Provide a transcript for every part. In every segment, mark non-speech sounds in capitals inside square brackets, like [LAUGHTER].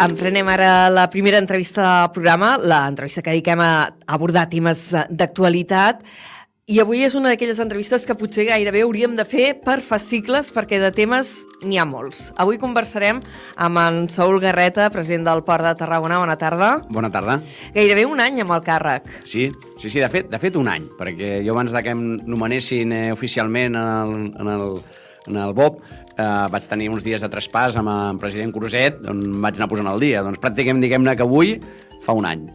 Emprenem ara la primera entrevista del programa, l'entrevista que dediquem a abordar temes d'actualitat. I avui és una d'aquelles entrevistes que potser gairebé hauríem de fer per fascicles, perquè de temes n'hi ha molts. Avui conversarem amb en Saúl Garreta, president del Port de Tarragona. Bona tarda. Bona tarda. Gairebé un any amb el càrrec. Sí, sí, sí de, fet, de fet un any, perquè jo abans de que em nomenessin eh, oficialment en el, en el, en el BOP, eh, vaig tenir uns dies de traspàs amb el president Cruzet, on vaig anar posant el dia. Doncs pràcticament diguem-ne que avui fa un any.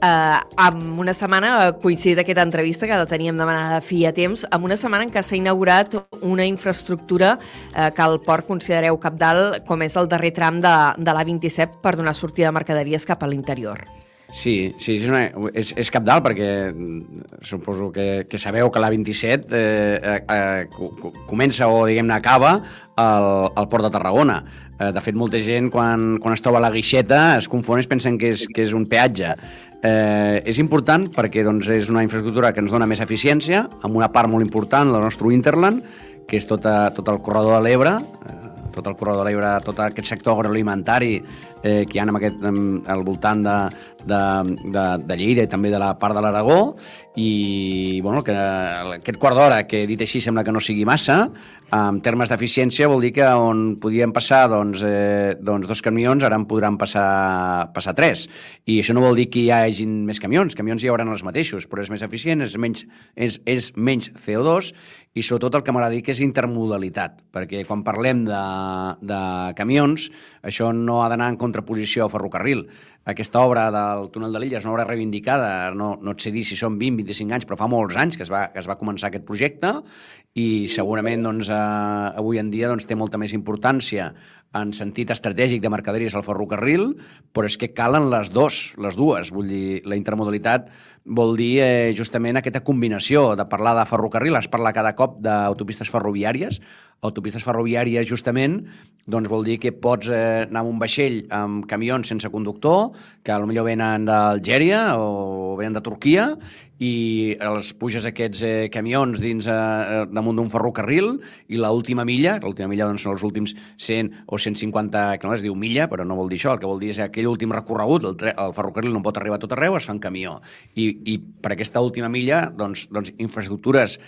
Uh, amb una setmana, coincidit aquesta entrevista, que la teníem demanada fi a temps, amb una setmana en què s'ha inaugurat una infraestructura uh, que el port considereu capdalt, com és el darrer tram de, de l'A27 per donar sortida de mercaderies cap a l'interior. Sí, sí és, una, és, és cap dalt perquè mm, suposo que, que sabeu que la 27 eh, eh, comença o, diguem-ne, acaba al, al Port de Tarragona. Eh, de fet, molta gent, quan, quan es troba a la guixeta, es confon i pensen que és, que és un peatge. Eh, és important perquè doncs, és una infraestructura que ens dona més eficiència, amb una part molt important, del nostre Interland, que és tota, tot el corredor de l'Ebre, eh, tot el corredor de l'Ebre, tot aquest sector agroalimentari eh, que hi ha en aquest, en, al voltant de, de, de, de Lleida i també de la part de l'Aragó. I bueno, que, aquest quart d'hora que dit així sembla que no sigui massa. En termes d'eficiència vol dir que on podien passar doncs, eh, doncs dos camions ara en podran passar, passar tres. I això no vol dir que hi hagin més camions. Camions hi haurà els mateixos però és més eficient, és menys, és, és menys CO2 i sobretot el que m'agrada dir que és intermodalitat perquè quan parlem de, de camions això no ha d'anar en contraposició a ferrocarril. Aquesta obra del túnel de l'Illa és una obra reivindicada, no, no et sé dir si són 20, 25 anys, però fa molts anys que es va, que es va començar aquest projecte i segurament doncs, eh, avui en dia doncs, té molta més importància en sentit estratègic de mercaderies al ferrocarril, però és que calen les dos, les dues. Vull dir, la intermodalitat vol dir eh, justament aquesta combinació de parlar de ferrocarril, es parla cada cop d'autopistes ferroviàries, autopistes ferroviàries justament doncs vol dir que pots eh, anar amb un vaixell amb camions sense conductor, que potser venen d'Algèria o venen de Turquia, i els puges aquests eh, camions dins eh, damunt d'un ferrocarril i l última milla, que l'última milla doncs, són els últims 100 o 150 quilòmetres, diu milla, però no vol dir això, el que vol dir és aquell últim recorregut, el, el ferrocarril no pot arribar a tot arreu, es fa en camió. I, i per aquesta última milla, doncs, doncs infraestructures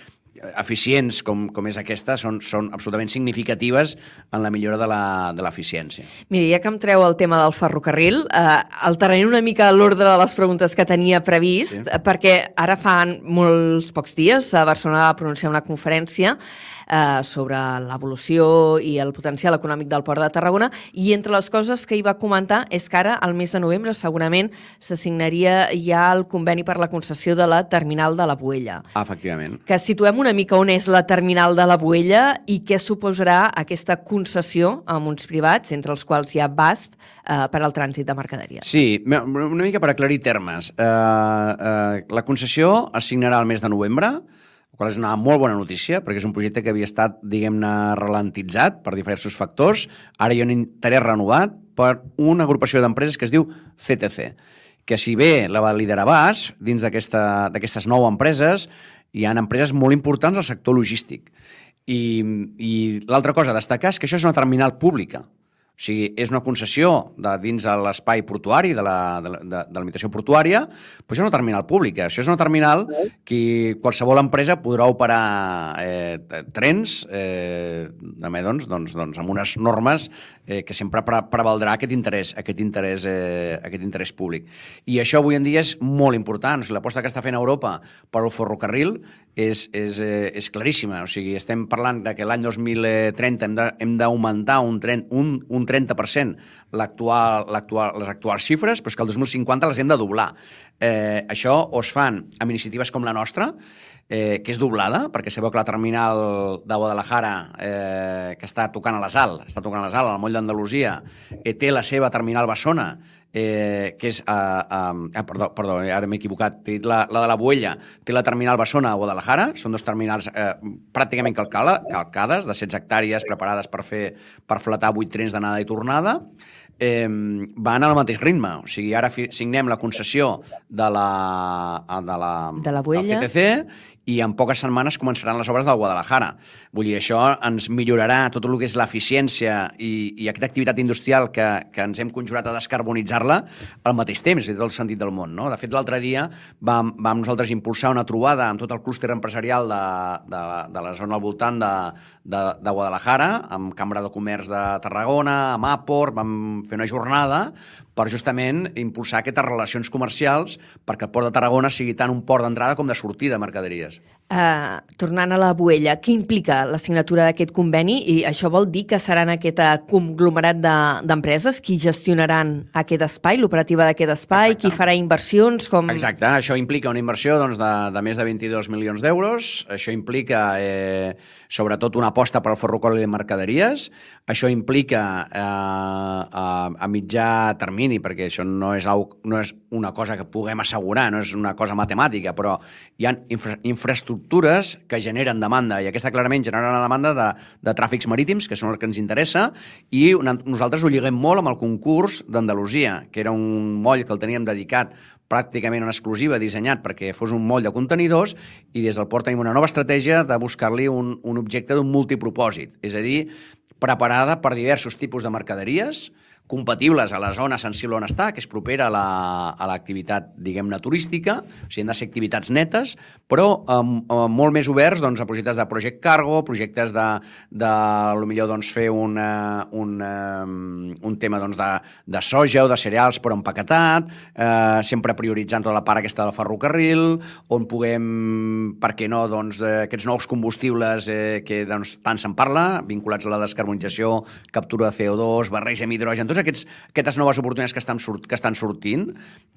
eficients com, com és aquesta són, són absolutament significatives en la millora de l'eficiència. Mira, ja que em treu el tema del ferrocarril, eh, alteraré una mica l'ordre de les preguntes que tenia previst, sí. perquè ara fan molts pocs dies a Barcelona va pronunciar una conferència eh, sobre l'evolució i el potencial econòmic del Port de Tarragona i entre les coses que hi va comentar és que ara, al mes de novembre, segurament s'assignaria ja el conveni per la concessió de la terminal de la Buella. Efectivament. Que situem una mica on és la terminal de la Buella i què suposarà aquesta concessió amb uns privats, entre els quals hi ha BASF, eh, per al trànsit de mercaderies. Sí, una mica per aclarir termes. Eh, eh, la concessió es signarà el mes de novembre, el qual és una molt bona notícia, perquè és un projecte que havia estat, diguem-ne, ralentitzat per diversos factors. Ara hi ha un interès renovat per una agrupació d'empreses que es diu CTC, que si bé la va liderar BAS, dins d'aquestes nou empreses, hi han empreses molt importants al sector logístic. I, i l'altra cosa a destacar és que això és una terminal pública. O sigui, és una concessió de dins de l'espai portuari, de la, de, de, de limitació portuària, però això és una terminal pública. Això és una terminal que qualsevol empresa podrà operar eh, trens eh, també, doncs, doncs, doncs, amb unes normes eh, que sempre pre prevaldrà aquest interès, aquest interès, eh, aquest interès públic. I això avui en dia és molt important. O sigui, L'aposta que està fent Europa per al ferrocarril és, és, eh, és claríssima. O sigui, estem parlant de que l'any 2030 hem d'augmentar un, un, un 30% actual, les actuals xifres, però és que el 2050 les hem de doblar. Eh, això o es fan amb iniciatives com la nostra, eh, que és doblada, perquè sabeu que la terminal de Guadalajara, eh, que està tocant a la Sal, està tocant a la Sal, al moll d'Andalusia, eh, té la seva terminal Bessona, eh, que és... Uh, uh, ah, perdó, perdó, ara m'he equivocat. La, la de la Buella té la terminal Bessona a Guadalajara. Són dos terminals eh, pràcticament calcala, calcades, de 16 hectàrees, preparades per fer per flatar 8 trens d'anada i tornada. Eh, van al mateix ritme. O sigui, ara signem la concessió de la, de la, de la Buella. CTC i en poques setmanes començaran les obres del Guadalajara. Vull dir, això ens millorarà tot el que és l'eficiència i, i aquesta activitat industrial que, que ens hem conjurat a descarbonitzar-la al mateix temps, i tot el sentit del món. No? De fet, l'altre dia vam, vam nosaltres impulsar una trobada amb tot el clúster empresarial de, de, de la zona al voltant de, de, de Guadalajara, amb Cambra de Comerç de Tarragona, amb Aport, vam fer una jornada per justament impulsar aquestes relacions comercials perquè el port de Tarragona sigui tant un port d'entrada com de sortida de mercaderies. Uh, tornant a la Buella, què implica la signatura d'aquest conveni? I això vol dir que seran aquest uh, conglomerat d'empreses de, qui gestionaran aquest espai, l'operativa d'aquest espai, Exacte. qui farà inversions? Com... Exacte, això implica una inversió doncs, de, de més de 22 milions d'euros, això implica eh, sobretot una aposta per al ferrocarril de mercaderies, això implica eh, a, a mitjà termini, perquè això no és, no és una cosa que puguem assegurar, no és una cosa matemàtica, però hi ha infra infraestructures infraestructures que generen demanda, i aquesta clarament genera una demanda de, de tràfics marítims, que són el que ens interessa, i una, nosaltres ho lliguem molt amb el concurs d'Andalusia, que era un moll que el teníem dedicat pràcticament en exclusiva dissenyat perquè fos un moll de contenidors i des del port tenim una nova estratègia de buscar-li un, un objecte d'un multipropòsit, és a dir, preparada per diversos tipus de mercaderies, compatibles a la zona sensible on està, que és propera a l'activitat, la, diguem-ne, turística, o sigui, han de ser activitats netes, però um, um, molt més oberts doncs, a projectes de project cargo, projectes de, de millor doncs, fer una, un, um, un tema doncs, de, de soja o de cereals però empaquetat, eh, sempre prioritzant tota la part aquesta del ferrocarril, on puguem, per què no, doncs, eh, aquests nous combustibles eh, que doncs, tant se'n parla, vinculats a la descarbonització, captura de CO2, barreja amb hidrogen, tots aquests, aquestes noves oportunitats que estan, sort, que estan sortint,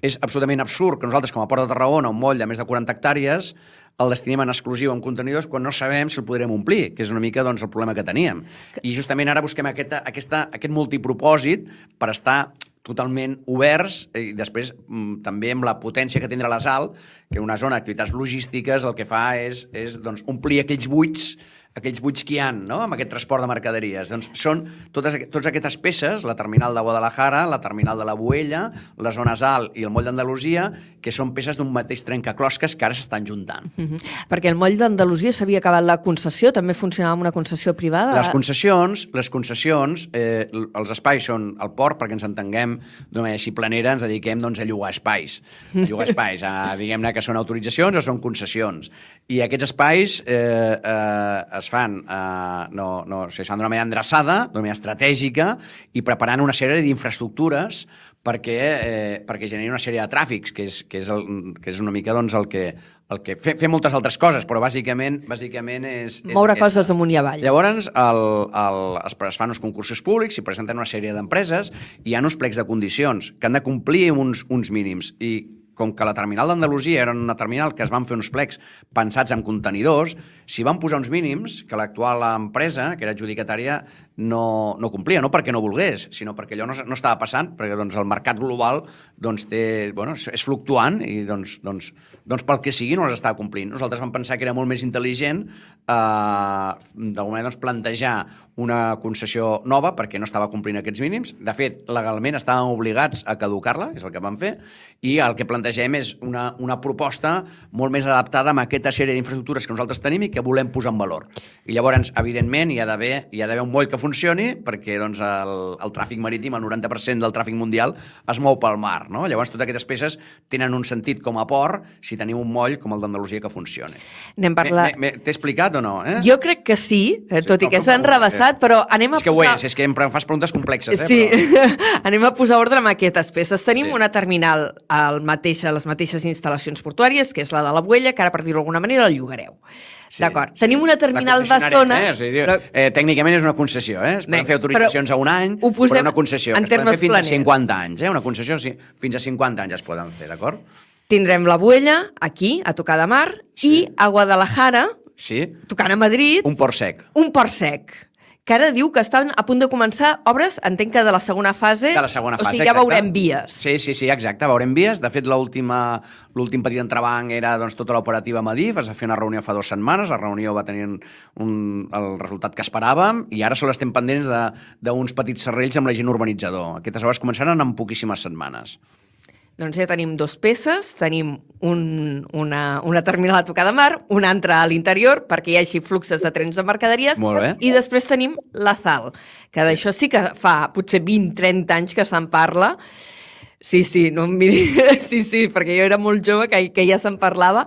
és absolutament absurd que nosaltres, com a Port de Tarragona, un moll de més de 40 hectàrees, el destinem en exclusiu en contenidors quan no sabem si el podrem omplir, que és una mica doncs, el problema que teníem. I justament ara busquem aquesta, aquesta, aquest multipropòsit per estar totalment oberts i després mm, també amb la potència que tindrà la SAL, que una zona d'activitats logístiques el que fa és, és doncs, omplir aquells buits aquells buits que hi ha no? amb aquest transport de mercaderies. Doncs són totes, totes aquestes peces, la terminal de Guadalajara, la terminal de la Buella, la zona Sal i el moll d'Andalusia, que són peces d'un mateix trencaclosques que ara s'estan juntant. Mhm. -huh. Perquè el moll d'Andalusia s'havia acabat la concessió, també funcionava amb una concessió privada? Les concessions, les concessions eh, els espais són el port, perquè ens entenguem d'una manera així planera, ens dediquem doncs, a llogar espais. A llogar [LAUGHS] espais, diguem-ne que són autoritzacions o són concessions. I aquests espais eh, eh, es fan, eh, no, no, o sigui, es fan d'una manera endreçada, d'una manera estratègica i preparant una sèrie d'infraestructures perquè, eh, perquè generi una sèrie de tràfics, que és, que és, el, que és una mica doncs, el que, el que fer, fer moltes altres coses, però bàsicament bàsicament és... és Moure aquesta. coses amunt i avall. Llavors, el, el, es, es fan uns concursos públics, s'hi presenten una sèrie d'empreses, i hi ha uns plecs de condicions que han de complir uns, uns mínims, i com que la terminal d'Andalusia era una terminal que es van fer uns plecs pensats en contenidors, s'hi van posar uns mínims que l'actual empresa, que era adjudicatària, no, no complia, no perquè no volgués, sinó perquè allò no, no estava passant, perquè doncs, el mercat global doncs, té, bueno, és fluctuant i doncs, doncs, doncs pel que sigui no les estava complint. Nosaltres vam pensar que era molt més intel·ligent eh, d'alguna manera doncs, plantejar una concessió nova perquè no estava complint aquests mínims. De fet, legalment estàvem obligats a caducar-la, és el que vam fer, i el que plantegem és una, una proposta molt més adaptada a aquesta sèrie d'infraestructures que nosaltres tenim i que volem posar en valor. I llavors, evidentment, hi ha d'haver un moll que funcioni perquè doncs, el, el tràfic marítim, el 90% del tràfic mundial, es mou pel mar. No? Llavors, totes aquestes peces tenen un sentit com a port si tenim un moll com el d'Andalusia que funcioni. Anem parlar... T'he explicat o no? Eh? Jo crec que sí, eh, tot sí, i que s'han rebassat passat, però anem a és que posar... ho és, és que em fas preguntes complexes. Eh, sí, però... [LAUGHS] anem a posar ordre amb aquestes peces. Tenim sí. una terminal al mateix, a les mateixes instal·lacions portuàries, que és la de la Buella, que ara, per dir-ho d'alguna manera, el llogareu. Sí, D'acord. Sí. Tenim una terminal de zona... Eh? O sigui, però... eh, tècnicament és una concessió, eh? Es poden fer autoritzacions a un any, ho posem però una concessió. En termes fins planers. a 50 anys, eh? Una concessió sí, fins a 50 anys es poden fer, d'acord? Tindrem la Buella, aquí, a tocar de mar, sí. i a Guadalajara, sí. tocant a Madrid... Un port sec. Un port sec que ara diu que estan a punt de començar obres, entenc que de la segona fase. De la segona fase, O sigui, ja exacte. veurem vies. Sí, sí, sí, exacte, veurem vies. De fet, l'últim petit entrebanc era doncs, tota l'operativa Madif, es va fer una reunió fa dues setmanes, la reunió va tenir un, el resultat que esperàvem, i ara sol estem pendents d'uns petits serrells amb la gent urbanitzador. Aquestes obres començaran en poquíssimes setmanes. Doncs ja tenim dos peces, tenim un, una, una terminal a tocar de mar, una altra a l'interior perquè hi hagi fluxes de trens de mercaderies Molt bé. i després tenim la ZAL, que d'això sí que fa potser 20-30 anys que se'n parla. Sí, sí, no em miri... [LAUGHS] Sí, sí, perquè jo era molt jove que, que ja se'n parlava.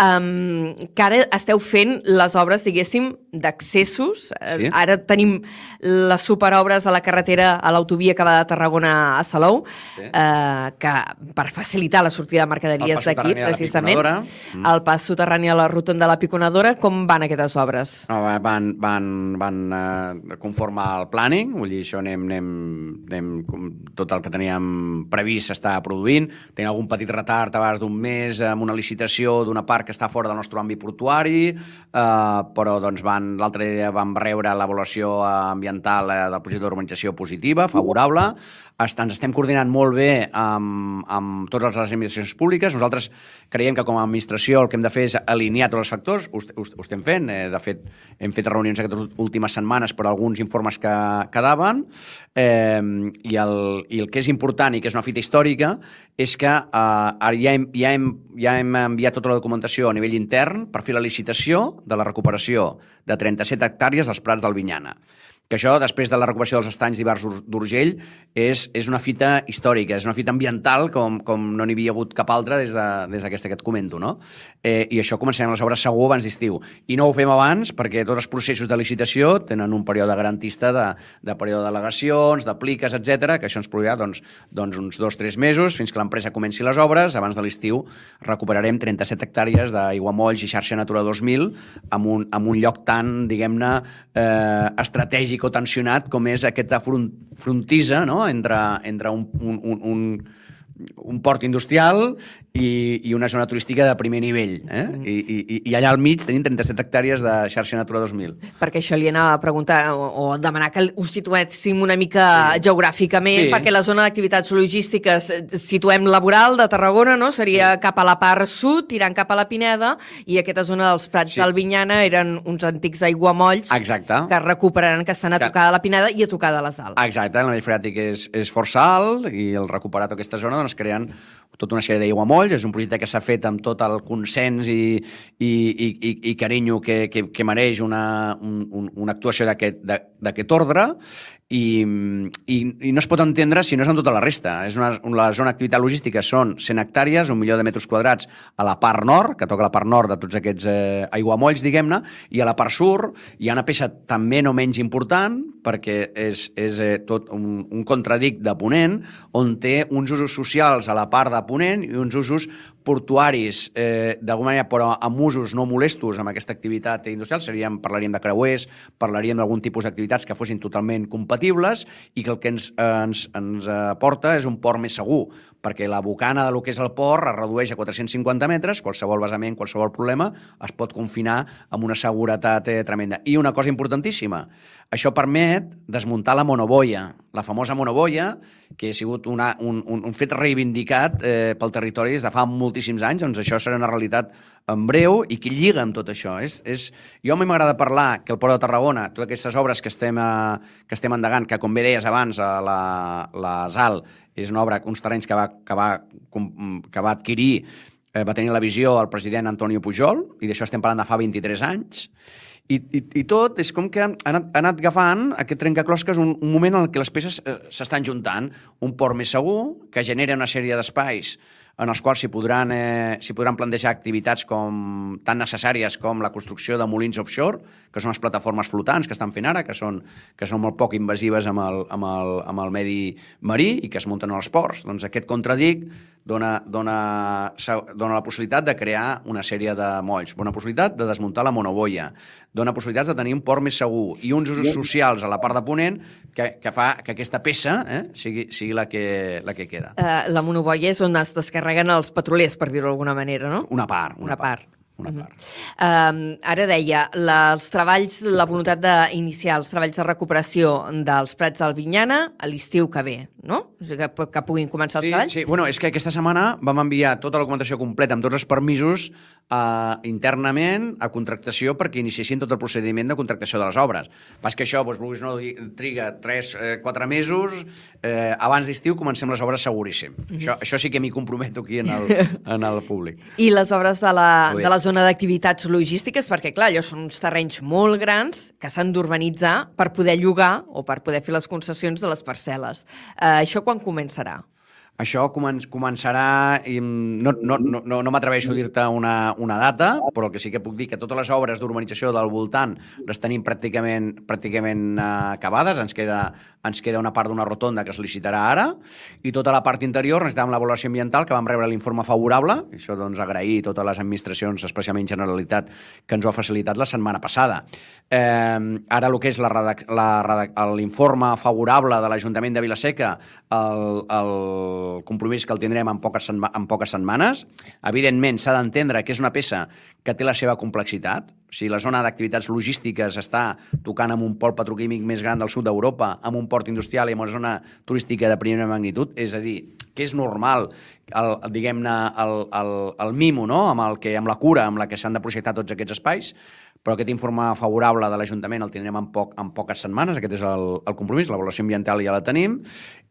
Um, que ara esteu fent les obres, diguéssim, d'accessos. Eh, Sí. Ara tenim les superobres a la carretera, a l'autovia que va de Tarragona a Salou, Sí. eh, que per facilitar la sortida de El mercaderies d'aquí, precisament. Mm. El pas soterrani a la rotonda de la Piconadora. Com van aquestes obres? No, va- van, van, van eh, conforme al planning, vull dir, això anem, anem, anem com tot el que teníem previst s'està produint. Tenim algun petit retard abans d'un mes amb una licitació d'una part que està fora del nostre àmbit portuari, eh, però doncs van l'altre dia vam rebre l'avaluació ambiental eh, del projecte d'urbanització positiva, favorable. Ens estem coordinant molt bé amb, amb totes les administracions públiques. Nosaltres creiem que com a administració el que hem de fer és alinear tots els factors. Ho, ho, ho estem fent. Eh, de fet, hem fet reunions aquestes últimes setmanes per alguns informes que quedaven. Eh, i, el, I el que és important i que és una fita històrica és que eh, ja hem, ja, hem, ja hem enviat tota la documentació a nivell intern per fer la licitació de la recuperació de 37 hectàrees dels Prats del Vinyana que això, després de la recuperació dels estanys d'Ibars d'Ur- d'Urgell, és, és una fita històrica, és una fita ambiental com, com no n'hi havia hagut cap altra des d'aquesta de, des que et comento, no? Eh, I això començarem les obres segur abans d'estiu. I no ho fem abans perquè tots els processos de licitació tenen un període garantista de, de període d'al·legacions, d'apliques, etc que això ens produirà doncs, doncs uns dos o tres mesos fins que l'empresa comenci les obres. Abans de l'estiu recuperarem 37 hectàrees d'aiguamolls i xarxa Natura 2000 amb un, amb un lloc tan, diguem-ne, eh, estratègic o tensionat com és aquesta front, frontisa no? entre, entre un, un, un, un, port industrial i, i una zona turística de primer nivell. Eh? Mm. I, i, I allà al mig tenim 37 hectàrees de xarxa Natura 2000. Perquè això li anava a preguntar o, o demanar que us situéssim una mica sí. geogràficament, Sí. perquè la zona d'activitats logístiques eh, situem laboral de Tarragona, no? Seria sí. cap a la part sud, tirant cap a la Pineda, i aquesta zona dels Prats Sí. d'Albinyana eren uns antics aiguamolls Exacte. que recuperaran, que estan a tocar de la Pineda i a tocar de les Alps. Exacte, el nivell freàtic és, és força alt i el recuperar tota aquesta zona doncs, creant tota una sèrie d'aiguamolls. És un projecte que s'ha fet amb tot el consens i, i, i, i, carinyo que, que, que mereix una, un, un, una actuació d'aquest ordre i, i, i no es pot entendre si no és amb tota la resta. És una, la zona d'activitat logística són 100 hectàrees, un milió de metres quadrats a la part nord, que toca la part nord de tots aquests eh, aiguamolls, diguem-ne, i a la part sud hi ha una peça també no menys important, perquè és, és eh, tot un, un contradic de Ponent, on té uns usos socials a la part de Ponent i uns usos portuaris, eh, d'alguna manera, però amb usos no molestos amb aquesta activitat industrial. Seríem, parlaríem de creuers, parlaríem d'algun tipus d'activitats que fossin totalment compatibles i que el que ens, eh, ens, ens aporta és un port més segur, perquè la bocana de lo que és el port es redueix a 450 metres, qualsevol basament, qualsevol problema es pot confinar amb una seguretat eh, tremenda. I una cosa importantíssima, això permet desmuntar la monoboia, la famosa monoboia, que ha sigut una, un, un, un fet reivindicat eh, pel territori des de fa moltíssims anys, doncs això serà una realitat en breu i que lliga amb tot això. És, és... Jo a mi m'agrada parlar que el Port de Tarragona, totes aquestes obres que estem, eh, que estem endegant, que com bé deies abans, a la, la ZAL, és una obra, uns terrenys que va, que va, que va adquirir, eh, va tenir la visió el president Antonio Pujol, i d'això estem parlant de fa 23 anys, i, i, i tot és com que ha anat, ha anat agafant aquest trencaclosques un, un moment en què les peces eh, s'estan juntant. Un port més segur, que genera una sèrie d'espais en els quals s'hi podran, eh, podran plantejar activitats com, tan necessàries com la construcció de molins offshore, que són les plataformes flotants que estan fent ara, que són, que són molt poc invasives amb el, amb, el, amb el medi marí i que es munten als ports. Doncs aquest contradic dona, dona, dona la possibilitat de crear una sèrie de molls, dona possibilitat de desmuntar la monoboia, dona possibilitats de tenir un port més segur i uns usos socials a la part de Ponent que, que fa que aquesta peça eh, sigui, sigui la, que, la que queda. Eh, la monoboia és on es descarreguen els petrolers, per dir-ho d'alguna manera, no? Una part. Una part. Una part. Um, ara deia, la, els treballs, la voluntat d'iniciar els treballs de recuperació dels Prats d'Albinyana a l'estiu que ve, no? O sigui, que, que puguin començar sí, els treballs? Sí, bueno, és que aquesta setmana vam enviar tota la documentació completa amb tots els permisos eh, internament a contractació perquè iniciessin tot el procediment de contractació de les obres. Pas que això, doncs, vulguis no, triga 3-4 eh, mesos, eh, abans d'estiu comencem les obres seguríssim. Mm -hmm. això, això sí que m'hi comprometo aquí en el, [LAUGHS] en el públic. I les obres de la, de la zona d'activitats logístiques, perquè clar, allò són uns terrenys molt grans que s'han d'urbanitzar per poder llogar o per poder fer les concessions de les parcel·les. Eh, això quan començarà? Això comen començarà... No no, no, no, m'atreveixo a dir-te una, una data, però el que sí que puc dir que totes les obres d'urbanització del voltant les tenim pràcticament, pràcticament uh, acabades. Ens queda, ens queda una part d'una rotonda que es licitarà ara i tota la part interior necessitàvem l'avaluació ambiental que vam rebre l'informe favorable. I això, doncs, agrair totes les administracions, especialment Generalitat, que ens ho ha facilitat la setmana passada. Eh, ara el que és l'informe favorable de l'Ajuntament de Vilaseca, el, el compromís que el tindrem en poques, en poques setmanes. Evidentment, s'ha d'entendre que és una peça que té la seva complexitat. O sigui, la zona d'activitats logístiques està tocant amb un pol petroquímic més gran del sud d'Europa, amb un port industrial i amb una zona turística de primera magnitud. És a dir, que és normal, el, diguem-ne, el, el, el mimo, no? amb, el que, amb la cura amb la que s'han de projectar tots aquests espais, però aquest informe favorable de l'Ajuntament el tindrem en, poc, en poques setmanes, aquest és el, el compromís, l'avaluació ambiental ja la tenim,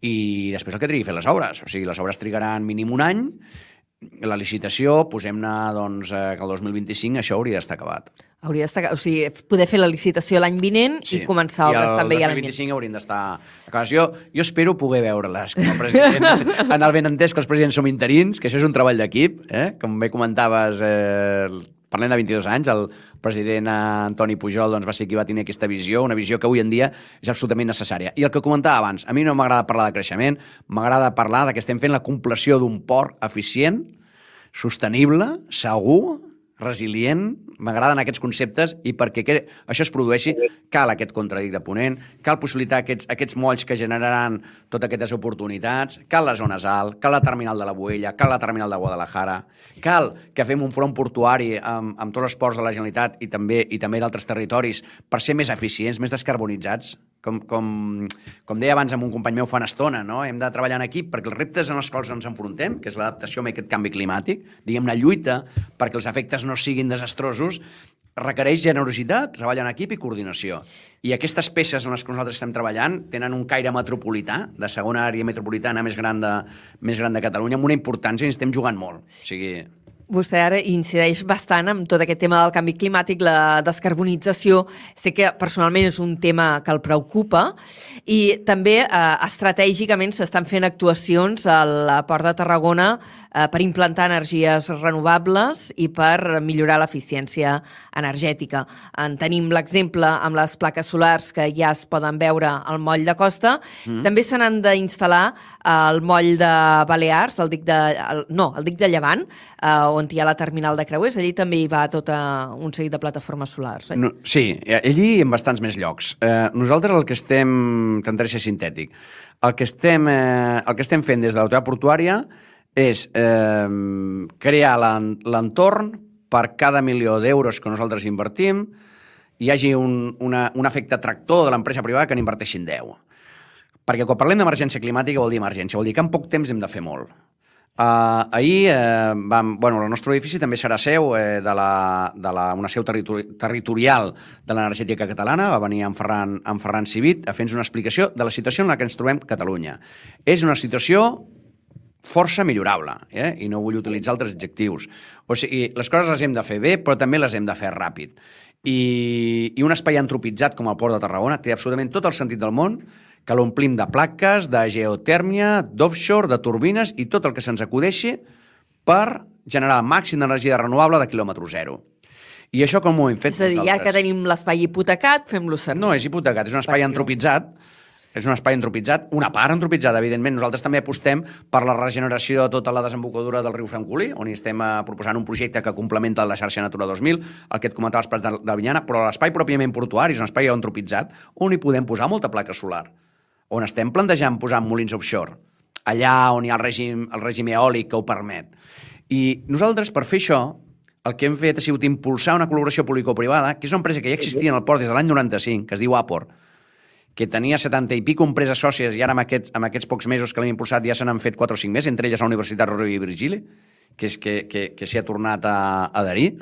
i després el que trigui fer les obres. O sigui, les obres trigaran mínim un any, la licitació, posem-ne doncs, eh, que el 2025 això hauria d'estar acabat. Hauria d'estar... O sigui, poder fer la licitació l'any vinent sí. i començar obres I també ja l'any vinent. I el 2025 haurien d'estar. Jo, jo espero poder veure-les com a president, [LAUGHS] en el ben entès que els presidents som interins, que això és un treball d'equip, eh? com bé comentaves eh, parlem de 22 anys, el president Antoni Pujol doncs, va ser qui va tenir aquesta visió, una visió que avui en dia és absolutament necessària. I el que comentava abans, a mi no m'agrada parlar de creixement, m'agrada parlar de que estem fent la compleció d'un port eficient, sostenible, segur, resilient, m'agraden aquests conceptes i perquè que això es produeixi cal aquest contradic de ponent, cal possibilitar aquests, aquests molls que generaran totes aquestes oportunitats, cal la zona alt, cal la terminal de la Boella, cal la terminal de Guadalajara, cal que fem un front portuari amb, amb tots els ports de la Generalitat i també i també d'altres territoris per ser més eficients, més descarbonitzats, com, com, com deia abans amb un company meu fa una estona, no? hem de treballar en equip perquè els reptes en els quals ens enfrontem, que és l'adaptació a aquest canvi climàtic, diguem la lluita perquè els efectes no siguin desastrosos, requereix generositat, treball en equip i coordinació. I aquestes peces en les que nosaltres estem treballant tenen un caire metropolità, de segona àrea metropolitana més gran de, més gran de Catalunya, amb una importància i estem jugant molt. O sigui, Vostè ara incideix bastant amb tot aquest tema del canvi climàtic, la descarbonització. Sé que personalment és un tema que el preocupa i també eh, estratègicament s'estan fent actuacions a la Port de Tarragona eh, per implantar energies renovables i per millorar l'eficiència energètica. En tenim l'exemple amb les plaques solars que ja es poden veure al moll de costa. Mm. També se n'han d'instal·lar al moll de Balears, el dic de, el, no, el dic de Llevant, eh, on hi ha la terminal de creuers. Allí també hi va tot un seguit de plataformes solars. Eh? No, sí, allí en bastants més llocs. Eh, nosaltres el que estem... Intentaré ser sintètic. El que estem, eh, el que estem fent des de l'autoritat portuària és eh, crear l'entorn per cada milió d'euros que nosaltres invertim hi hagi un, una, un efecte tractor de l'empresa privada que n'inverteixin 10. Perquè quan parlem d'emergència climàtica vol dir emergència, vol dir que en poc temps hem de fer molt. Uh, ahir uh, vam, bueno, el nostre edifici també serà seu eh, de, la, de la, una seu territori territorial de l'energètica catalana, va venir en Ferran, en Ferran Civit a fer-nos una explicació de la situació en la que ens trobem Catalunya. És una situació força millorable, eh? i no vull utilitzar altres adjectius. O sigui, les coses les hem de fer bé, però també les hem de fer ràpid. I, i un espai antropitzat com el Port de Tarragona té absolutament tot el sentit del món que l'omplim de plaques, de geotèrmia, d'offshore, de turbines i tot el que se'ns acudeixi per generar el màxim d'energia renovable de quilòmetre zero. I això com ho hem fet És a dir, ja que tenim l'espai hipotecat, fem-lo servir. No és hipotecat, és un espai antropitzat és un espai antropitzat, una part antropitzada, evidentment. Nosaltres també apostem per la regeneració de tota la desembocadura del riu Francolí, on hi estem eh, proposant un projecte que complementa la xarxa Natura 2000, el que et comentava els Prats de, de Vinyana, però l'espai pròpiament portuari és un espai antropitzat on hi podem posar molta placa solar, on estem plantejant posar molins offshore, allà on hi ha el règim, el règim eòlic que ho permet. I nosaltres, per fer això, el que hem fet ha sigut impulsar una col·laboració público-privada, que és una empresa que ja existia en el port des de l'any 95, que es diu Apor, que tenia 70 i pico empreses sòcies i ara amb, aquest, amb aquests pocs mesos que l'hem impulsat ja se n'han fet 4 o 5 més, entre elles la Universitat Rovira i Virgili, que, és que, que, que s'hi ha tornat a, a adherir.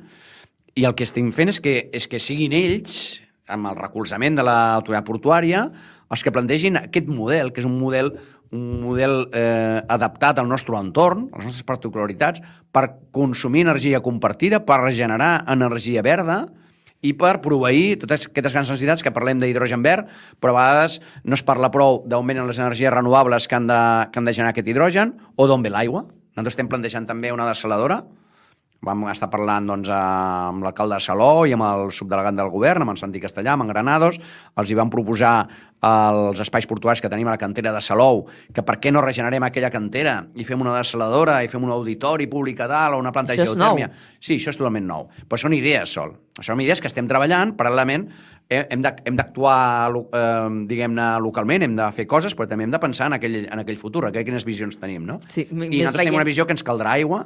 I el que estem fent és que, és que siguin ells, amb el recolzament de l'autoritat portuària, els que plantegin aquest model, que és un model un model eh, adaptat al nostre entorn, a les nostres particularitats, per consumir energia compartida, per regenerar energia verda i per proveir totes aquestes grans necessitats que parlem d'hidrogen verd, però a vegades no es parla prou d'augment en les energies renovables que han de, que han de generar aquest hidrogen, o d'on ve l'aigua. Nosaltres estem plantejant també una desaladora, vam estar parlant doncs, amb l'alcalde de Saló i amb el subdelegat del govern, amb en Santi Castellà, amb en Granados, els hi vam proposar als espais portuaris que tenim a la cantera de Salou, que per què no regenerem aquella cantera i fem una desaladora i fem un auditori públic a dalt o una planta de geotèrmia. Sí, això és totalment nou. Però són idees sol. Això són idees que estem treballant paral·lelament hem d'actuar, eh, diguem-ne, localment, hem de fer coses, però també hem de pensar en aquell, en aquell futur, aquell, quines visions tenim, no? Sí, I nosaltres veient... tenim una visió que ens caldrà aigua,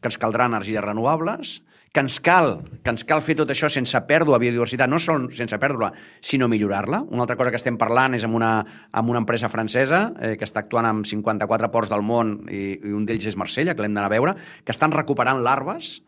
que ens caldrà energies renovables, que ens cal, que ens cal fer tot això sense pèrdua biodiversitat, no sol sense perdre-la, sinó millorar-la. Una altra cosa que estem parlant és amb una, amb una empresa francesa eh, que està actuant amb 54 ports del món i, i un d'ells és Marsella, que l'hem d'anar a veure, que estan recuperant larves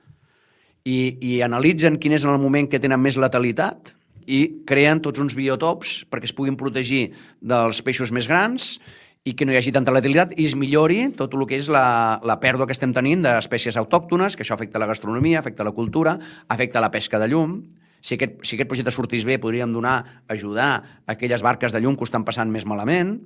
i, i analitzen quin és el moment que tenen més letalitat i creen tots uns biotops perquè es puguin protegir dels peixos més grans i que no hi hagi tanta letalitat i es millori tot el que és la, la pèrdua que estem tenint d'espècies autòctones, que això afecta la gastronomia, afecta la cultura, afecta la pesca de llum. Si aquest, si aquest projecte sortís bé, podríem donar, ajudar a aquelles barques de llum que estan passant més malament.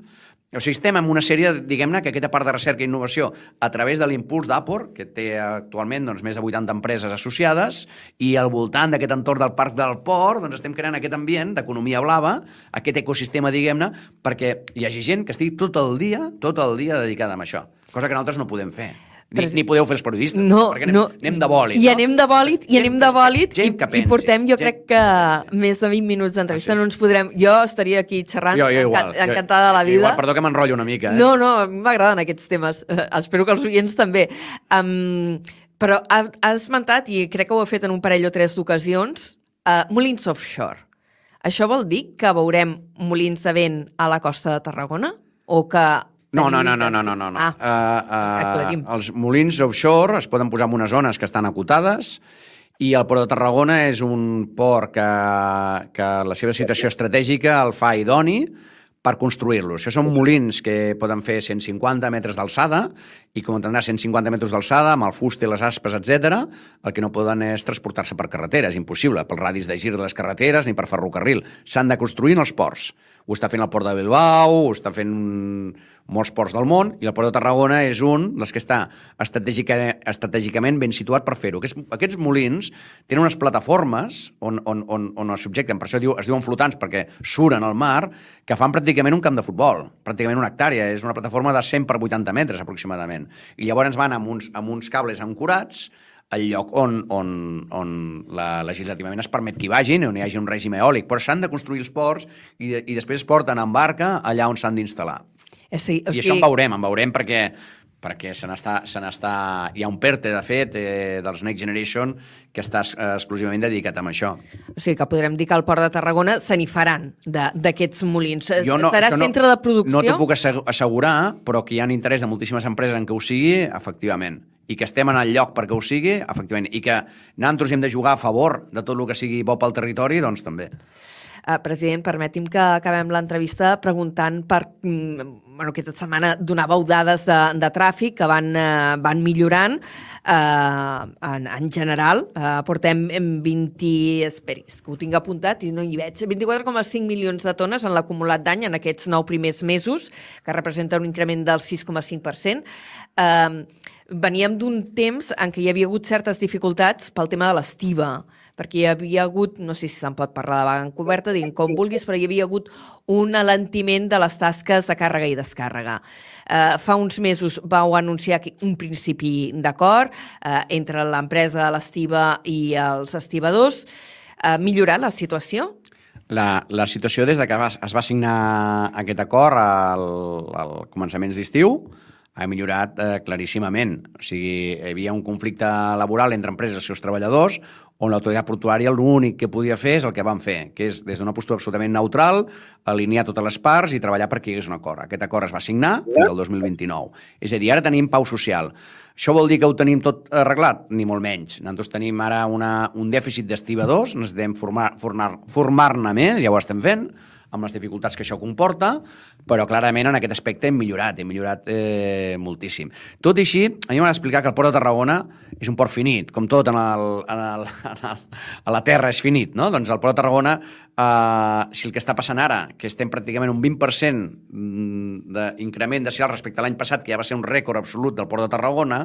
O sigui, estem en una sèrie, diguem-ne, que aquesta part de recerca i innovació, a través de l'impuls d'Apor, que té actualment doncs, més de 80 empreses associades, i al voltant d'aquest entorn del Parc del Port, doncs estem creant aquest ambient d'economia blava, aquest ecosistema, diguem-ne, perquè hi hagi gent que estigui tot el dia, tot el dia dedicada a això, cosa que nosaltres no podem fer. Ni, ni podeu fer els periodistes, no, perquè anem, no. anem de bòlit. I no? anem de bòlit, i anem de bòlit, i, i portem, jo gent... crec que més de 20 minuts d'entrevista ah, sí. no ens podrem... Jo estaria aquí xerrant, jo, jo igual, enca encantada de la vida. Igual, perdó que m'enrotllo una mica. Eh? No, no, m'agraden aquests temes. Uh, espero que els oients també. Um, però has ha esmentat, i crec que ho he fet en un parell o tres d'ocasions, uh, molins offshore. Això vol dir que veurem molins de vent a la costa de Tarragona? O que no, no, no, no, no, no, no. Ah, uh, uh, els molins offshore es poden posar en unes zones que estan acotades i el Port de Tarragona és un port que, que la seva situació estratègica el fa idoni per construir-los. Això són molins que poden fer 150 metres d'alçada i com tindrà 150 metres d'alçada, amb el fuste, les aspes, etc, el que no poden és transportar-se per carretera, és impossible, pel radis de gir de les carreteres ni per ferrocarril. S'han de construir en els ports. Ho està fent el port de Bilbao, ho està fent molts ports del món, i el port de Tarragona és un dels que està estratègica, estratègicament ben situat per fer-ho. Aquests, aquests molins tenen unes plataformes on, on, on, on es subjecten, per això diu, es diuen flotants, perquè suren al mar, que fan pràcticament un camp de futbol, pràcticament una hectàrea. És una plataforma de 100 per 80 metres, aproximadament. I llavors van amb uns, amb uns cables ancorats el lloc on, on, on la, legislativament es permet que hi vagin, on hi hagi un règim eòlic, però s'han de construir els ports i, de, i després es porten en barca allà on s'han d'instal·lar. Eh, sí, o I sigui... això en veurem, en veurem perquè perquè se n'està... Hi ha un PERTE, de fet, eh, dels Next Generation, que està exclusivament dedicat a això. O sigui que podrem dir que al Port de Tarragona se n'hi faran d'aquests molins. Jo no, Serà centre no, de producció? No t'ho puc assegurar, però que hi ha interès de moltíssimes empreses en què ho sigui, efectivament i que estem en el lloc perquè ho sigui, efectivament, i que nosaltres hem de jugar a favor de tot el que sigui bo pel territori, doncs també. Uh, president, permeti'm que acabem l'entrevista preguntant per... Mm, bueno, aquesta setmana donàveu dades de, de tràfic que van, uh, van millorant uh, en, en general. Uh, portem 20... Esperis, que ho tinc apuntat i no hi veig. 24,5 milions de tones en l'acumulat d'any en aquests nou primers mesos, que representa un increment del 6,5%. Uh, veníem d'un temps en què hi havia hagut certes dificultats pel tema de l'estiva, perquè hi havia hagut, no sé si se'n pot parlar de vaga encoberta, diguin com vulguis, però hi havia hagut un alentiment de les tasques de càrrega i descàrrega. Eh, fa uns mesos vau anunciar un principi d'acord eh, entre l'empresa, l'estiva i els estibadors. Eh, millorar la situació? La, la situació des de que es va signar aquest acord al, al començaments d'estiu ha millorat eh, claríssimament. O sigui, hi havia un conflicte laboral entre empreses i els seus treballadors, on l'autoritat portuària l'únic que podia fer és el que van fer, que és des d'una postura absolutament neutral, alinear totes les parts i treballar perquè hi hagués un acord. Aquest acord es va signar fins al 2029. És a dir, ara tenim pau social. Això vol dir que ho tenim tot arreglat? Ni molt menys. Nosaltres tenim ara una, un dèficit d'estibadors, necessitem formar-ne formar, formar més, ja ho estem fent, amb les dificultats que això comporta, però clarament en aquest aspecte hem millorat, hem millorat eh, moltíssim. Tot i així, a mi m'ha d'explicar que el port de Tarragona és un port finit, com tot en el, en el, en el, a la Terra és finit, no? Doncs el port de Tarragona, eh, si el que està passant ara, que estem pràcticament un 20% mm, d'increment de cial respecte a l'any passat, que ja va ser un rècord absolut del port de Tarragona,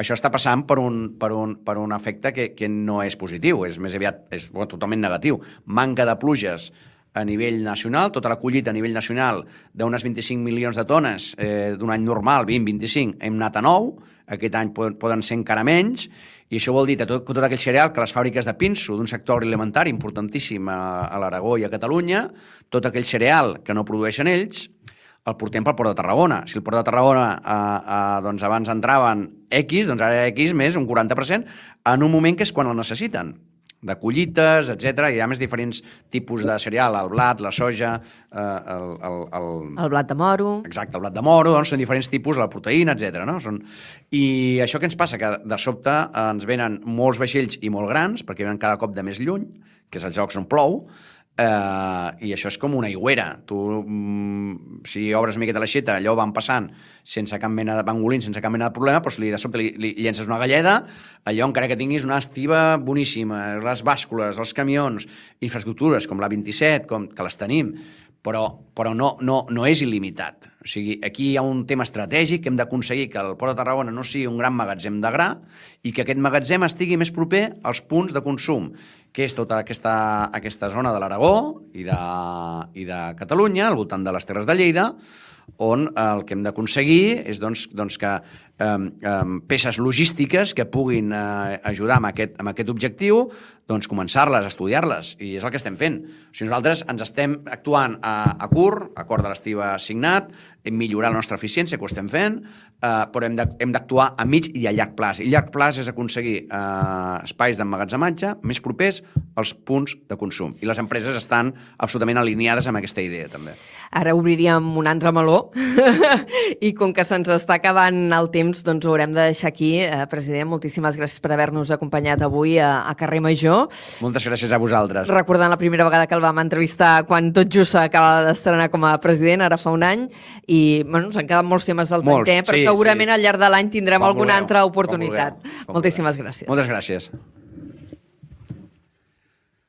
això està passant per un, per un, per un efecte que, que no és positiu, és més aviat és, bueno, totalment negatiu. Manca de pluges a nivell nacional, tota la collita a nivell nacional d'unes 25 milions de tones eh, d'un any normal, 20-25, hem anat a 9, aquest any poden, poden ser encara menys, i això vol dir que tot, tot aquell cereal que les fàbriques de pinso, d'un sector alimentari importantíssim a, a l'Aragó i a Catalunya, tot aquell cereal que no produeixen ells, el portem pel Port de Tarragona. Si el Port de Tarragona eh, eh, doncs abans entraven X, doncs ara X més un 40%, en un moment que és quan el necessiten de collites, etc. Hi ha més diferents tipus de cereal, el blat, la soja, eh, el, el, el... El blat de moro. Exacte, el blat de moro, doncs són diferents tipus, la proteïna, etc. No? Són... I això que ens passa? Que de sobte ens venen molts vaixells i molt grans, perquè venen cada cop de més lluny, que és els jocs on plou, Uh, I això és com una aigüera. Tu, mm, si obres una miqueta l'aixeta, allò van passant sense cap mena de pangolins, sense cap mena de problema, però si li, de sobte li, li llences una galleda, allò encara que tinguis una estiva boníssima, les bàscules, els camions, infraestructures com la 27, com, que les tenim, però, però no, no, no és il·limitat. O sigui, aquí hi ha un tema estratègic que hem d'aconseguir que el Port de Tarragona no sigui un gran magatzem de gra i que aquest magatzem estigui més proper als punts de consum, que és tota aquesta, aquesta zona de l'Aragó i, de, i de Catalunya, al voltant de les Terres de Lleida, on el que hem d'aconseguir és doncs, doncs que peces logístiques que puguin eh, ajudar amb aquest, amb aquest objectiu doncs començar-les, estudiar-les, i és el que estem fent. O sigui, nosaltres ens estem actuant a, a curt, acord de l'estiva signat, hem millorat la nostra eficiència, que ho estem fent, eh, però hem d'actuar a mig i a llarg plaç. I llarg plaç és aconseguir eh, espais d'emmagatzematge més propers als punts de consum. I les empreses estan absolutament alineades amb aquesta idea, també. Ara obriríem un altre meló, [LAUGHS] i com que se'ns està acabant el temps, doncs ho haurem de deixar aquí. Eh, president, moltíssimes gràcies per haver-nos acompanyat avui a, a Carrer Major moltes gràcies a vosaltres. Recordant la primera vegada que el vam entrevistar quan tot just s'acaba d'estrenar com a president, ara fa un any, i bueno, ens han quedat molts temes del molts, però sí, segurament sí. al llarg de l'any tindrem com alguna vulgueu, altra oportunitat. Com Moltíssimes gràcies. Moltes gràcies.